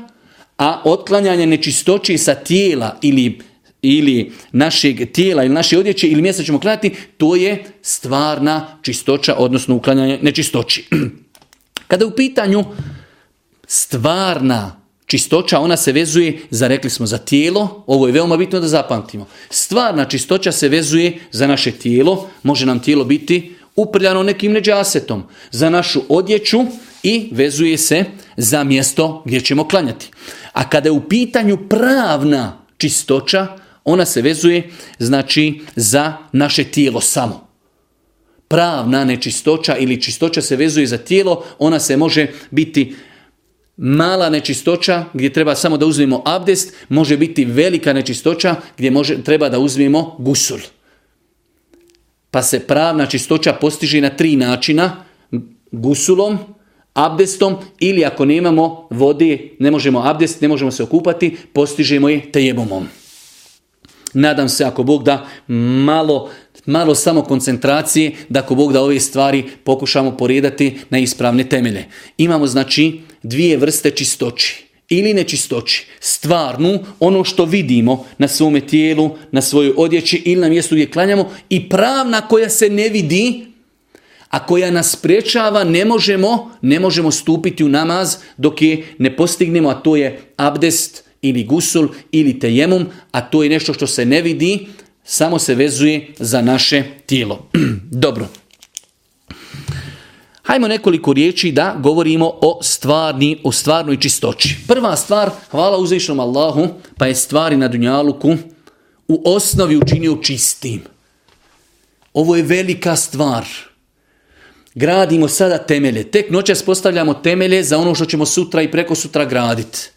a otklanjanje nečistoći sa tijela ili, ili našeg tijela ili naše odjeće ili mjesta ćemo klanjati, to je stvarna čistoća, odnosno uklanjanje nečistoći. Kada je u pitanju stvarna čistoća, ona se vezuje, za rekli smo, za tijelo, ovo je veoma bitno da zapamtimo. Stvarna čistoća se vezuje za naše tijelo, može nam tijelo biti uprljano nekim neđasetom za našu odjeću i vezuje se za mjesto gdje ćemo klanjati. A kada je u pitanju pravna čistoća, ona se vezuje znači za naše tijelo samo. Pravna nečistoća ili čistoća se vezuje za tijelo, ona se može biti mala nečistoća gdje treba samo da uzmemo abdest, može biti velika nečistoća gdje može, treba da uzmemo gusul. Pa se pravna čistoća postiže na tri načina, gusulom, abdestom ili ako nemamo vode, ne možemo abdest, ne možemo se okupati, postižemo je tejebomom. Nadam se ako Bog da malo, malo samo koncentracije da ako Bog da ove stvari pokušamo poredati na ispravne temelje. Imamo znači dvije vrste čistoći ili nečistoći. Stvarnu, ono što vidimo na svome tijelu, na svojoj odjeći ili na mjestu gdje klanjamo i pravna koja se ne vidi, a koja nas sprečava, ne možemo, ne možemo stupiti u namaz dok je ne postignemo, a to je abdest ili gusul ili tejemum, a to je nešto što se ne vidi, samo se vezuje za naše tijelo. Dobro. Hajmo nekoliko riječi da govorimo o, stvarni, o stvarnoj čistoći. Prva stvar, hvala uzvišnom Allahu, pa je stvari na Dunjaluku u osnovi učinio čistim. Ovo je velika stvar. Gradimo sada temelje. Tek noćas postavljamo temelje za ono što ćemo sutra i preko sutra graditi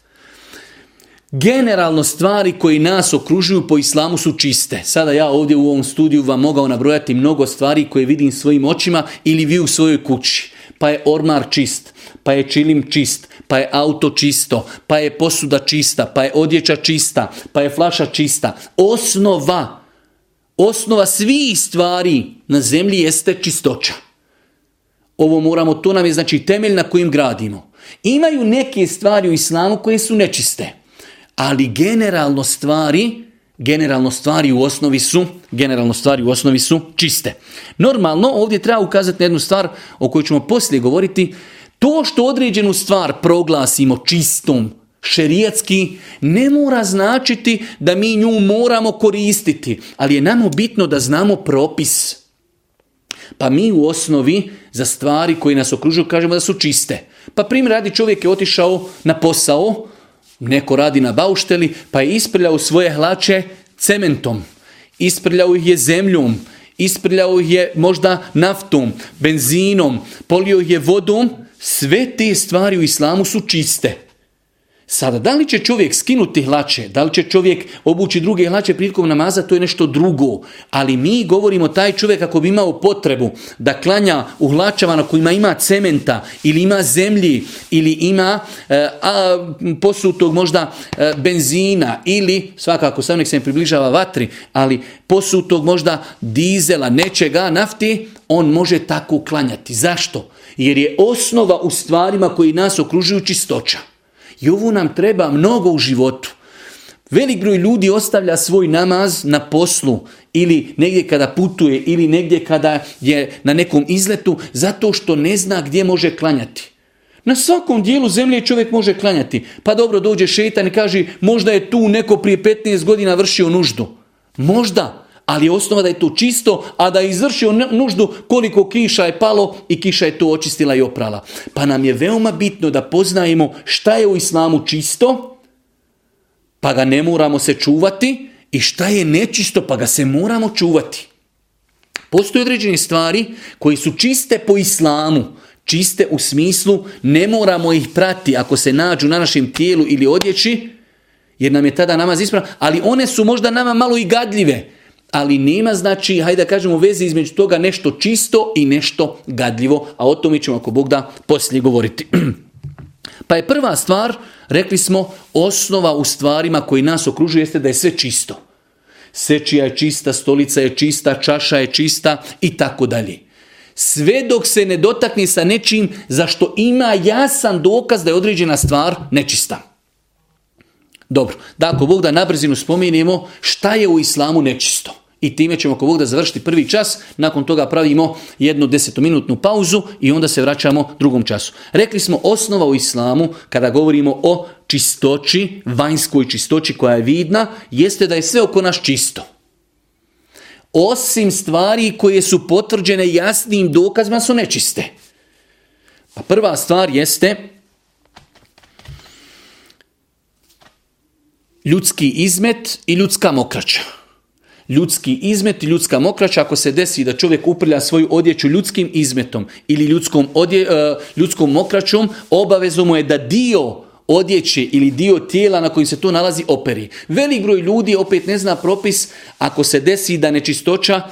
generalno stvari koji nas okružuju po islamu su čiste. Sada ja ovdje u ovom studiju vam mogao nabrojati mnogo stvari koje vidim svojim očima ili vi u svojoj kući. Pa je ormar čist, pa je čilim čist, pa je auto čisto, pa je posuda čista, pa je odjeća čista, pa je flaša čista. Osnova, osnova svih stvari na zemlji jeste čistoća. Ovo moramo, to nam je znači temelj na kojim gradimo. Imaju neke stvari u islamu koje su nečiste ali generalno stvari generalno stvari u osnovi su generalno stvari u osnovi su čiste. Normalno ovdje treba ukazati na jednu stvar o kojoj ćemo poslije govoriti. To što određenu stvar proglasimo čistom, šerijatski, ne mora značiti da mi nju moramo koristiti, ali je namo bitno da znamo propis. Pa mi u osnovi za stvari koje nas okružuju kažemo da su čiste. Pa primjer radi čovjek je otišao na posao, Neko radi na baušteli pa je isprljao svoje hlače cementom, isprljao ih je zemljom, isprljao ih je možda naftom, benzinom, polio ih je vodom. Sve te stvari u islamu su čiste. Sada, da li će čovjek skinuti hlače, da li će čovjek obući druge hlače prilikom namaza, to je nešto drugo. Ali mi govorimo taj čovjek ako bi imao potrebu da klanja u hlačama na kojima ima cementa ili ima zemlji ili ima e, a, posutog možda e, benzina ili svakako sam nek se približava vatri, ali posutog možda dizela, nečega, nafti, on može tako klanjati. Zašto? Jer je osnova u stvarima koji nas okružuju čistoća. I ovo nam treba mnogo u životu. Velik broj ljudi ostavlja svoj namaz na poslu ili negdje kada putuje ili negdje kada je na nekom izletu zato što ne zna gdje može klanjati. Na svakom dijelu zemlje čovjek može klanjati. Pa dobro dođe šetan i kaže možda je tu neko prije 15 godina vršio nuždu. Možda, ali je osnova da je to čisto, a da je izvršio nuždu koliko kiša je palo i kiša je to očistila i oprala. Pa nam je veoma bitno da poznajemo šta je u islamu čisto, pa ga ne moramo se čuvati, i šta je nečisto, pa ga se moramo čuvati. Postoje određene stvari koje su čiste po islamu, čiste u smislu ne moramo ih prati ako se nađu na našem tijelu ili odjeći, jer nam je tada namaz ispravan, ali one su možda nama malo i gadljive ali nema znači, hajde da kažemo, veze između toga nešto čisto i nešto gadljivo, a o tome ćemo ako Bog da poslije govoriti. pa je prva stvar, rekli smo, osnova u stvarima koji nas okružuje jeste da je sve čisto. Sečija je čista, stolica je čista, čaša je čista i tako dalje. Sve dok se ne dotakne sa nečim za što ima jasan dokaz da je određena stvar nečista. Dobro, da ako Bog da na brzinu šta je u islamu nečisto i time ćemo ako Bog da završiti prvi čas, nakon toga pravimo jednu desetominutnu pauzu i onda se vraćamo drugom času. Rekli smo osnova u islamu kada govorimo o čistoći, vanjskoj čistoći koja je vidna, jeste da je sve oko nas čisto. Osim stvari koje su potvrđene jasnim dokazima su nečiste. A pa prva stvar jeste ljudski izmet i ljudska mokraća ljudski izmet i ljudska mokraća, ako se desi da čovjek uprlja svoju odjeću ljudskim izmetom ili ljudskom, odje, e, ljudskom mokraćom, obavezno mu je da dio odjeće ili dio tijela na kojim se to nalazi operi. Velik broj ljudi opet ne zna propis ako se desi da nečistoća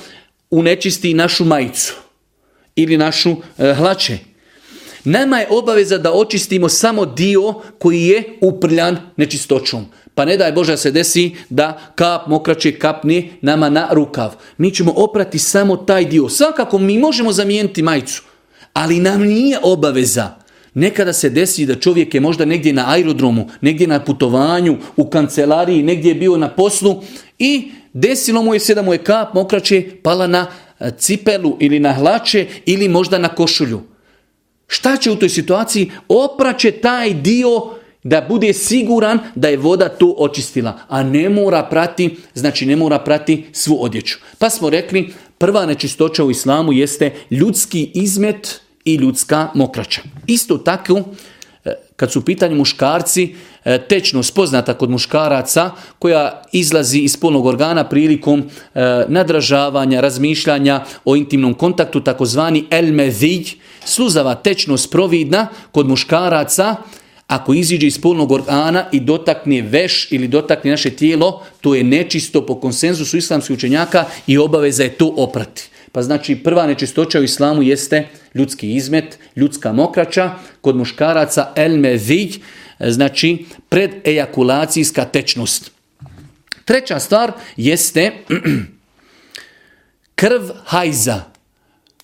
unečisti našu majicu ili našu e, hlače. Nama je obaveza da očistimo samo dio koji je uprljan nečistoćom. Pa ne daj Bože se desi da kap mokraće kapni nama na rukav. Mi ćemo oprati samo taj dio. Svakako mi možemo zamijeniti majicu, ali nam nije obaveza. Nekada se desi da čovjek je možda negdje na aerodromu, negdje na putovanju, u kancelariji, negdje je bio na poslu i desilo mu je se da mu je kap mokraće pala na e, cipelu ili na hlače ili možda na košulju. Šta će u toj situaciji? Opraće taj dio da bude siguran da je voda to očistila, a ne mora prati, znači ne mora prati svu odjeću. Pa smo rekli, prva nečistoća u islamu jeste ljudski izmet i ljudska mokraća. Isto tako, e, kad su pitanje muškarci, e, tečnost poznata kod muškaraca koja izlazi iz polnog organa prilikom e, nadražavanja, razmišljanja o intimnom kontaktu, takozvani elmezij, sluzava tečnost providna kod muškaraca, ako iziđe iz polnog organa i dotakne veš ili dotakne naše tijelo, to je nečisto po konsenzusu islamskih učenjaka i obaveza je to oprati. Pa znači prva nečistoća u islamu jeste ljudski izmet, ljudska mokraća, kod muškaraca elmezij, znači pred ejakulacijska tečnost. Treća stvar jeste krv hajza.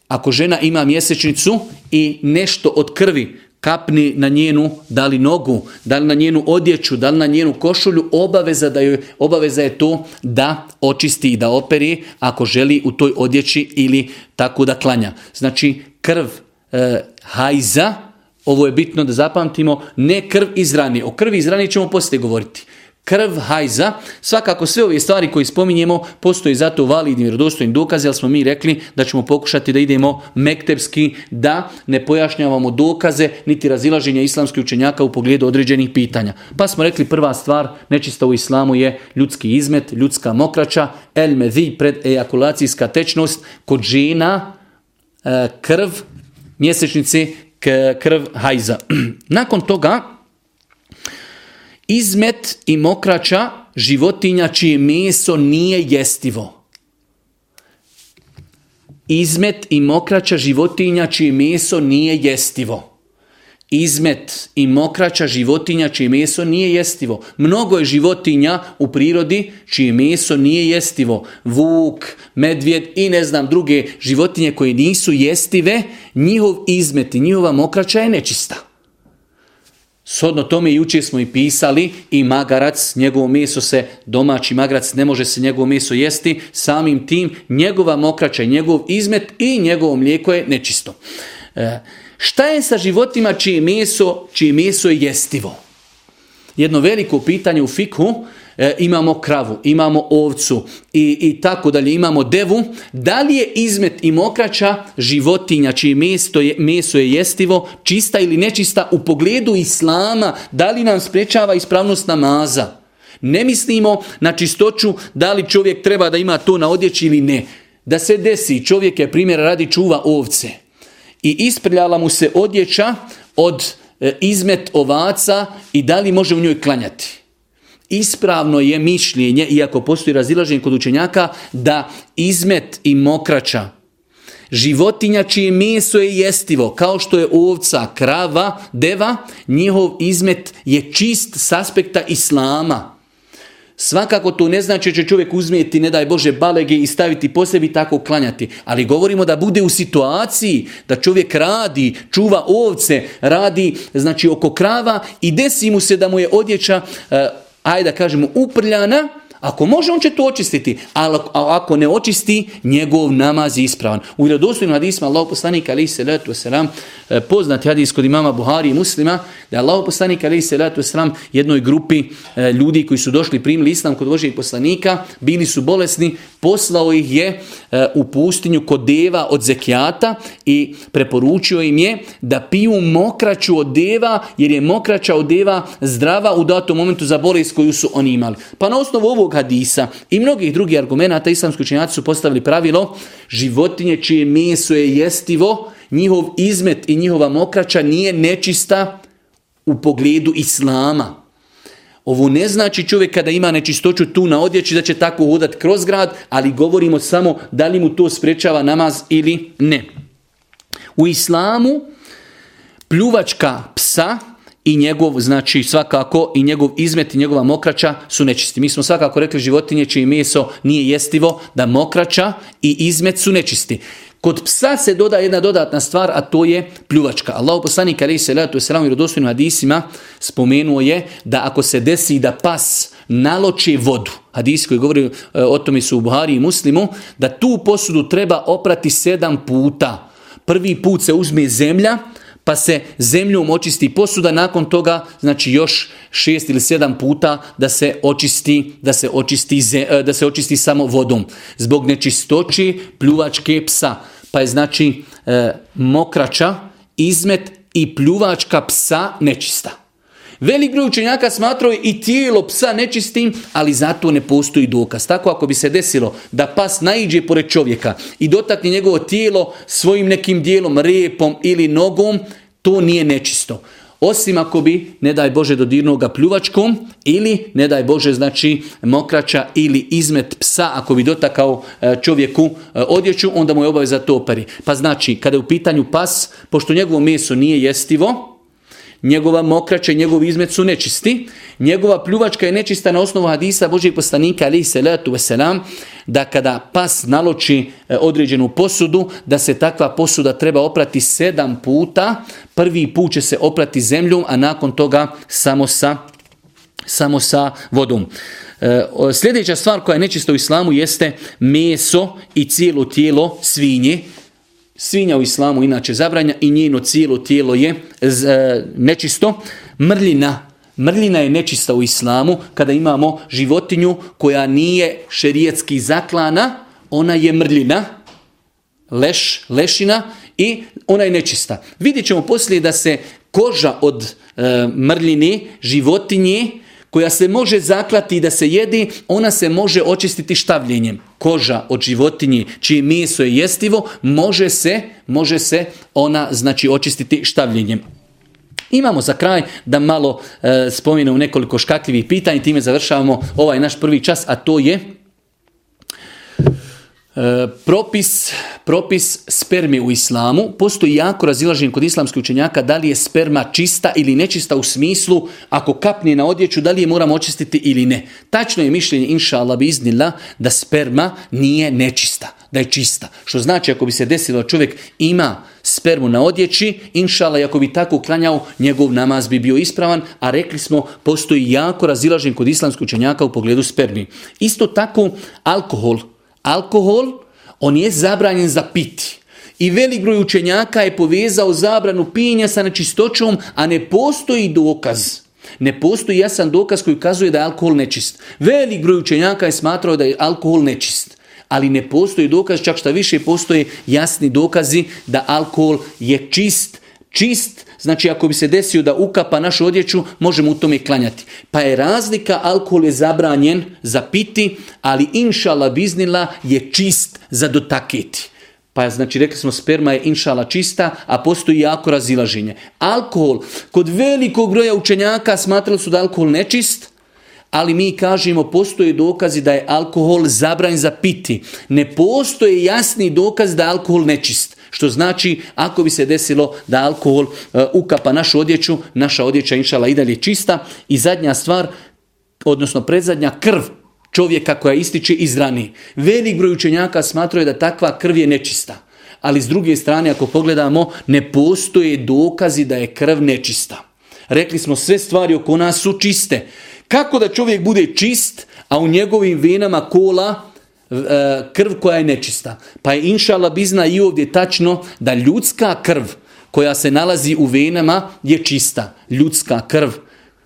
Ako žena ima mjesečnicu i nešto od krvi, kapni na njenu, da li nogu, da li na njenu odjeću, da li na njenu košulju, obaveza, da joj, obaveza je to da očisti i da operi ako želi u toj odjeći ili tako da klanja. Znači krv e, hajza, ovo je bitno da zapamtimo, ne krv izrani. O krvi izrani ćemo poslije govoriti krv, hajza. Svakako sve ove stvari koje spominjemo postoji zato validni vjerodostojni dokaz, jer smo mi rekli da ćemo pokušati da idemo mektepski, da ne pojašnjavamo dokaze, niti razilaženja islamskih učenjaka u pogledu određenih pitanja. Pa smo rekli prva stvar, nečista u islamu je ljudski izmet, ljudska mokraća, el medhi, pred ejakulacijska tečnost, kod žena, e, krv, mjesečnici, krv, hajza. Nakon toga, izmet i mokrača životinja čije meso nije jestivo. Izmet i mokrača životinja čije meso nije jestivo. Izmet i mokrača životinja čije meso nije jestivo. Mnogo je životinja u prirodi čije meso nije jestivo. Vuk, medvjed i ne znam druge životinje koje nisu jestive, njihov izmet i njihova mokrača je nečista. Sodno tome jučer smo i pisali i magarac, njegovo meso se, domaći magarac, ne može se njegovo meso jesti, samim tim njegova mokraća njegov izmet i njegovo mlijeko je nečisto. E, šta je sa životima čije meso, čije meso je jestivo? Jedno veliko pitanje u fikhu, E, imamo kravu, imamo ovcu i, i tako dalje, imamo devu, da li je izmet i mokraća životinja čije meso je, meso je jestivo, čista ili nečista u pogledu islama, da li nam sprečava ispravnost namaza? Ne mislimo na čistoću da li čovjek treba da ima to na odjeći ili ne. Da se desi, čovjek je primjer radi čuva ovce i isprljala mu se odjeća od e, izmet ovaca i da li može u njoj klanjati. Ispravno je mišljenje, iako postoji razilaženje kod učenjaka, da izmet i mokrača, životinja čije meso je jestivo, kao što je ovca, krava, deva, njihov izmet je čist s aspekta islama. Svakako to ne znači će čovjek uzmijeti, ne daj Bože, balege i staviti po sebi tako klanjati. Ali govorimo da bude u situaciji da čovjek radi, čuva ovce, radi znači oko krava i desi mu se da mu je odjeća e, ajde da kažemo, uprljana, ako može, on će to očistiti, ali ako ne očisti, njegov namaz je ispravan. U vjerodostojnim hadisima Allahu poslanik ali se letu poznati hadis kod imama Buhari i Muslima da je Allahu poslanik ali se letu jednoj grupi e, ljudi koji su došli primili islam kod Božijeg poslanika, bili su bolesni, poslao ih je e, u pustinju kod deva od zekijata i preporučio im je da piju mokraću od deva jer je mokraća od deva zdrava u datom momentu za bolest koju su oni imali. Pa na osnovu ovog ovog hadisa i mnogih drugih argumenata islamski učenjaci su postavili pravilo životinje čije meso je jestivo, njihov izmet i njihova mokraća nije nečista u pogledu islama. Ovo ne znači čovjek kada ima nečistoću tu na odjeći da će tako hodati kroz grad, ali govorimo samo da li mu to sprečava namaz ili ne. U islamu pljuvačka psa i njegov, znači svakako, i njegov izmet i njegova mokrača su nečisti. Mi smo svakako rekli životinje čije meso nije jestivo, da mokraća i izmet su nečisti. Kod psa se doda jedna dodatna stvar, a to je pljuvačka. Allah poslanik je salatu wasalam i rodostojnim hadisima spomenuo je da ako se desi da pas naloči vodu, hadis koji govori eh, o tome su u Buhari i Muslimu, da tu posudu treba oprati sedam puta. Prvi put se uzme zemlja, pa se zemljom očisti posuda, nakon toga znači još šest ili sedam puta da se očisti, da se očisti, e, da se očisti samo vodom. Zbog nečistoći pljuvačke psa. Pa je znači e, mokrača, izmet i pljuvačka psa nečista. Velik broj učenjaka smatrao i tijelo psa nečistim, ali zato ne postoji dokaz. Tako ako bi se desilo da pas naiđe pored čovjeka i dotakne njegovo tijelo svojim nekim dijelom, repom ili nogom, to nije nečisto. Osim ako bi, ne daj Bože, dodirnuo ga pljuvačkom ili, ne daj Bože, znači mokrača ili izmet psa ako bi dotakao e, čovjeku e, odjeću, onda mu je obaveza to operi. Pa znači, kada je u pitanju pas, pošto njegovo meso nije jestivo, njegova mokraća i njegov izmet su nečisti, njegova pljuvačka je nečista na osnovu hadisa Božijeg poslanika ali salatu wasalam, da kada pas naloči e, određenu posudu, da se takva posuda treba oprati sedam puta, prvi put će se oprati zemljom, a nakon toga samo sa, samo sa vodom. E, sljedeća stvar koja je nečista u islamu jeste meso i cijelo tijelo svinje, Svinja u islamu inače zabranja i njeno cijelo tijelo je e, nečisto. Mrljina. Mrljina je nečista u islamu kada imamo životinju koja nije šerijetski zaklana, ona je mrljina, leš, lešina i ona je nečista. Vidjet ćemo poslije da se koža od e, mrljini, životinji, koja se može zaklati i da se jedi, ona se može očistiti štavljenjem. Koža od životinji čije meso je jestivo, može se, može se ona znači očistiti štavljenjem. Imamo za kraj da malo e, nekoliko škakljivih pitanja i time završavamo ovaj naš prvi čas, a to je E, propis, propis spermi u islamu postoji jako razilažen kod islamskih učenjaka da li je sperma čista ili nečista u smislu ako kapne na odjeću da li je moramo očistiti ili ne. Tačno je mišljenje inša Allah bi iznila da sperma nije nečista, da je čista. Što znači ako bi se desilo čovjek ima spermu na odjeći, inšala, ako bi tako uklanjao, njegov namaz bi bio ispravan, a rekli smo, postoji jako razilažen kod islamskih učenjaka u pogledu spermi. Isto tako, alkohol, alkohol, on je zabranjen za piti. I velik broj učenjaka je povezao zabranu pinja sa nečistoćom, a ne postoji dokaz. Ne postoji jasan dokaz koji ukazuje da je alkohol nečist. Velik broj učenjaka je smatrao da je alkohol nečist. Ali ne postoji dokaz, čak šta više postoje jasni dokazi da alkohol je čist, čist Znači ako bi se desio da ukapa našu odjeću, možemo u tome klanjati. Pa je razlika, alkohol je zabranjen za piti, ali inšala biznila je čist za dotaketi. Pa znači rekli smo sperma je inšala čista, a postoji jako razilaženje. Alkohol, kod velikog broja učenjaka smatrali su da alkohol nečist, ali mi kažemo postoje dokazi da je alkohol zabranjen za piti. Ne postoje jasni dokaz da je alkohol nečist. Što znači, ako bi se desilo da alkohol e, ukapa našu odjeću, naša odjeća inšala i dalje čista. I zadnja stvar, odnosno predzadnja, krv čovjeka koja ističe iz rani. Velik broj učenjaka smatraju da takva krv je nečista. Ali s druge strane, ako pogledamo, ne postoje dokazi da je krv nečista. Rekli smo, sve stvari oko nas su čiste. Kako da čovjek bude čist, a u njegovim venama kola E, krv koja je nečista. Pa je inšala bizna i ovdje tačno da ljudska krv koja se nalazi u venama je čista. Ljudska krv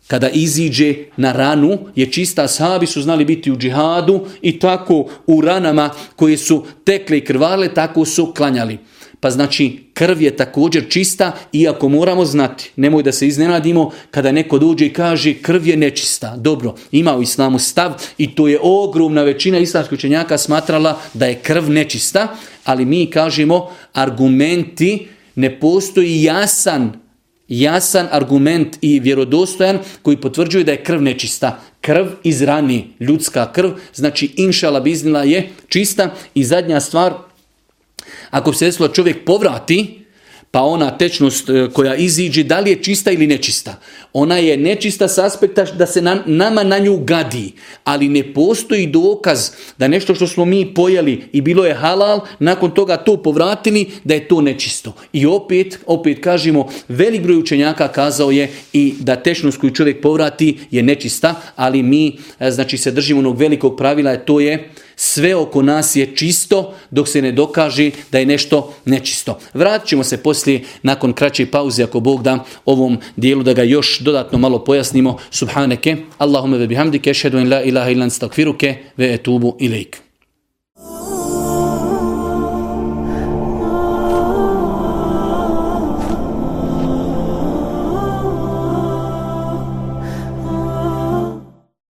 kada iziđe na ranu je čista. Sahabi su znali biti u džihadu i tako u ranama koje su tekle i krvale tako su klanjali pa znači krv je također čista, iako moramo znati, nemoj da se iznenadimo kada neko dođe i kaže krv je nečista. Dobro, ima u islamu stav i to je ogromna većina islamskih učenjaka smatrala da je krv nečista, ali mi kažemo argumenti ne postoji jasan jasan argument i vjerodostojan koji potvrđuje da je krv nečista. Krv izrani ljudska krv, znači inšala biznila je čista. I zadnja stvar, ako se desilo čovjek povrati, pa ona tečnost e, koja iziđe, da li je čista ili nečista? Ona je nečista s aspekta da se nama na nju gadi, ali ne postoji dokaz da nešto što smo mi pojeli i bilo je halal, nakon toga to povratili, da je to nečisto. I opet, opet kažemo, velik broj učenjaka kazao je i da tečnost koju čovjek povrati je nečista, ali mi e, znači se držimo onog velikog pravila, to je sve oko nas je čisto dok se ne dokaže da je nešto nečisto. Vratit ćemo se poslije nakon kraće pauze ako Bog da ovom dijelu da ga još dodatno malo pojasnimo. Subhaneke, Allahume ve bihamdike, šedun la ilaha ilan stakfiruke ve etubu ilaik.